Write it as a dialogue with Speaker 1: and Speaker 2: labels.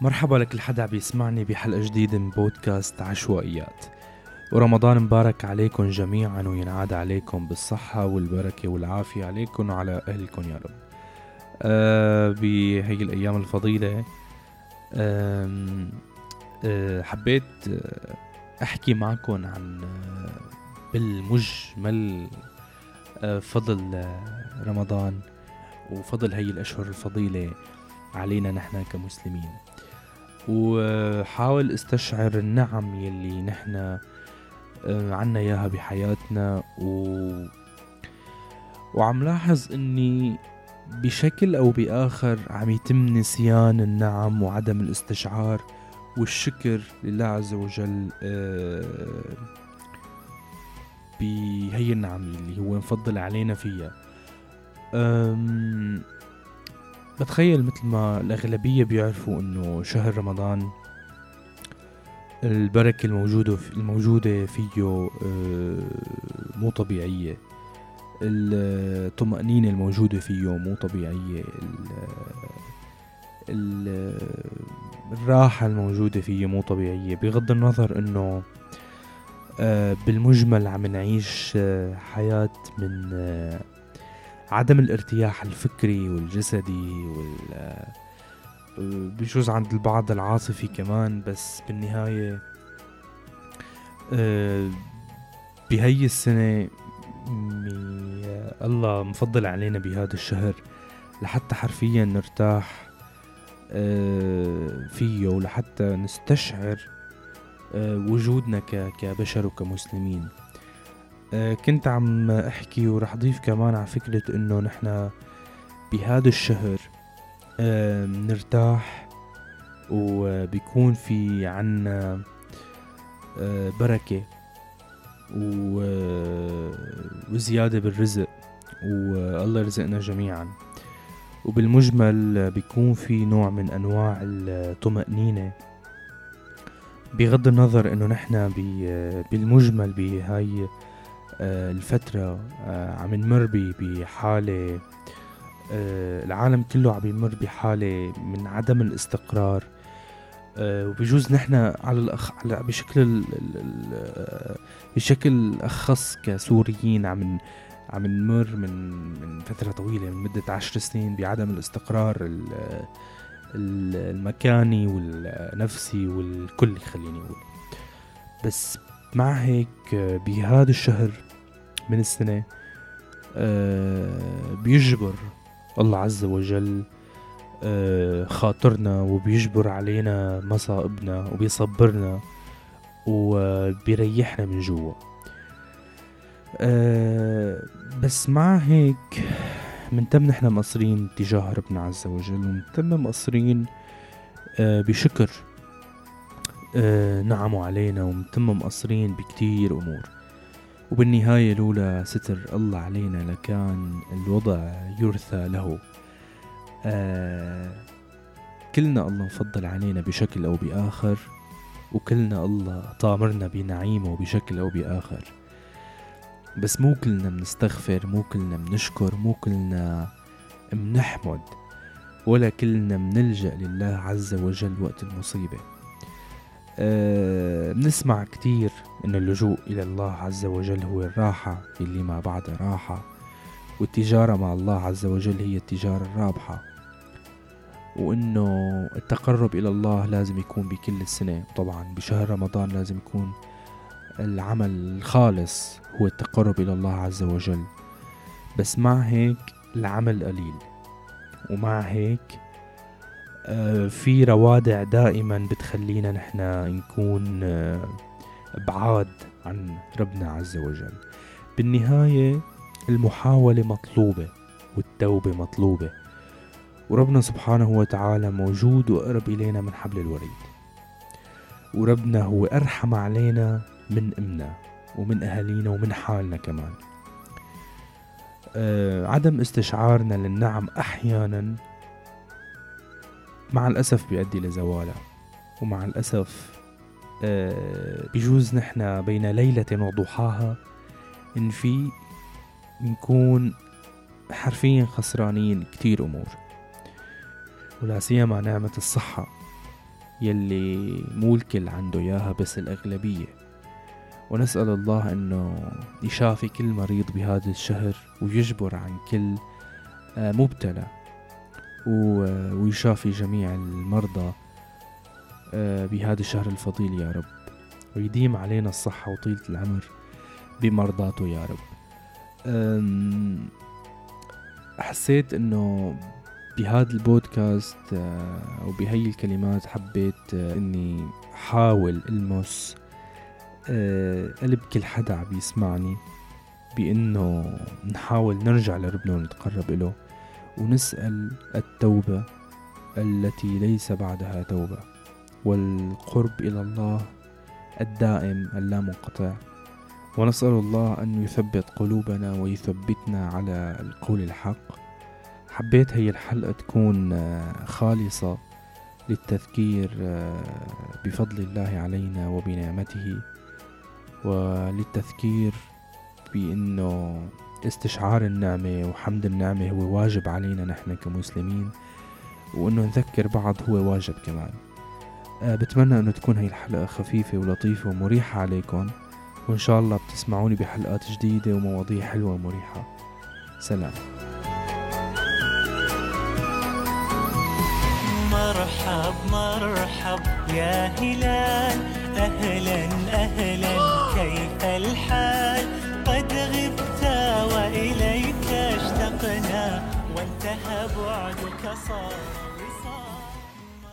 Speaker 1: مرحبا لكل حدا عم يسمعني بحلقة جديدة من بودكاست عشوائيات. ورمضان مبارك عليكم جميعا وينعاد عليكم بالصحة والبركة والعافية. عليكم وعلى أهلكم يا رب. أه بهي الأيام الفضيلة أه أه حبيت أحكي معكم عن بالمجمل أه فضل رمضان وفضل هي الأشهر الفضيلة علينا نحن كمسلمين. وحاول استشعر النعم يلي نحن آه، عنا إياها بحياتنا و وعم لاحظ إني بشكل أو بآخر عم يتم نسيان النعم وعدم الاستشعار والشكر لله عز وجل آه، بهي النعم اللي هو مفضل علينا فيها. بتخيل مثل ما الأغلبية بيعرفوا إنه شهر رمضان البركة الموجودة الموجودة فيه آه، مو طبيعية. الطمأنينة الموجودة فيه مو طبيعية. الراحة الموجودة فيه مو طبيعية. بغض النظر إنه آه، بالمجمل عم نعيش آه، حياة من عدم الارتياح الفكري والجسدي وال بجوز عند البعض العاطفي كمان بس بالنهاية آه، بهي السنة الله مفضل علينا بهذا الشهر لحتى حرفيا نرتاح آه، فيه ولحتى نستشعر آه، وجودنا كبشر وكمسلمين. كنت عم أحكي ورح اضيف كمان على فكرة إنه نحن بهذا الشهر نرتاح وبيكون في عنا آه، بركة وزيادة بالرزق والله يرزقنا جميعا. وبالمجمل بيكون في نوع من أنواع الطمأنينة. بغض النظر إنه نحن بالمجمل بهاي آه، الفترة آه، عم نمر بحالة آه، العالم كله عم يمر بحالة من عدم الاستقرار. وبجوز نحن على الأخ على بشكل بشكل أخص كسوريين عم عم نمر من من فترة طويلة من مدة عشر سنين بعدم الاستقرار المكاني والنفسي والكلي خليني أقول. بس مع هيك بهذا الشهر من السنة آه، بيجبر الله عز وجل آه، خاطرنا وبيجبر علينا مصائبنا وبيصبرنا وبيريحنا من جوا. آه، بس مع هيك منتم نحن مقصرين تجاه ربنا عز وجل ومنتم مقصرين بشكر نعمه علينا ومنتم مقصرين بكتير أمور. وبالنهاية لولا ستر الله علينا لكان الوضع يرثى له. آه كلنا الله مفضل علينا بشكل أو بآخر وكلنا الله طامرنا بنعيمه بشكل أو بآخر. بس مو كلنا بنستغفر مو كلنا بنشكر مو كلنا بنحمد ولا كلنا بنلجأ لله عز وجل وقت المصيبة. بنسمع كتير إن اللجوء إلى الله عز وجل هو الراحة اللي ما بعدها راحة والتجارة مع الله عز وجل هي التجارة الرابحة. وإنه التقرب إلى الله لازم يكون بكل السنة. طبعا بشهر رمضان لازم يكون العمل الخالص هو التقرب إلى الله عز وجل. بس مع هيك العمل قليل ومع هيك آه، في روادع دائما بتخلينا نحن نكون آه، بعاد عن ربنا عز وجل. بالنهاية المحاولة مطلوبة والتوبة مطلوبة. وربنا سبحانه وتعالى موجود وأقرب إلينا من حبل الوريد. وربنا هو أرحم علينا من أمنا ومن أهالينا ومن حالنا كمان. آه عدم استشعارنا للنعم أحيانا مع الأسف بيؤدي لزوالها ومع الأسف آه، بجوز نحن بين ليلة وضحاها إن في نكون حرفيا خسرانين كتير أمور. ولا سيما نعمة الصحة يلي مو الكل عنده إياها بس الأغلبية. ونسأل الله أنه يشافي كل مريض بهذا الشهر ويجبر عن كل آه، مبتلى. ويشافي جميع المرضى آه، بهذا الشهر الفضيل يا رب. ويديم علينا الصحة وطيلة العمر بمرضاته يا رب. حسيت إنه بهذا البودكاست آه، أو بهي الكلمات حبيت إني حاول ألمس قلب كل حدا عم يسمعني بإنه نحاول نرجع لربنا ونتقرب له ونسأل التوبة التي ليس بعدها توبة. والقرب إلى الله الدائم اللامنقطع. ونسأل الله أن يثبت قلوبنا ويثبتنا على القول الحق. حبيت هي الحلقة تكون خالصة للتذكير بفضل الله علينا وبنعمته وللتذكير بأنه استشعار النعمة وحمد النعمة هو واجب علينا نحن كمسلمين وأنه نذكر بعض هو واجب كمان. أه بتمنى أنه تكون هاي الحلقة خفيفة ولطيفة ومريحة عليكم وإن شاء الله بتسمعوني بحلقات جديدة ومواضيع حلوة ومريحة. سلام.
Speaker 2: مرحب مرحب يا هلال أهلا أهلا كيف الحال؟ fica só.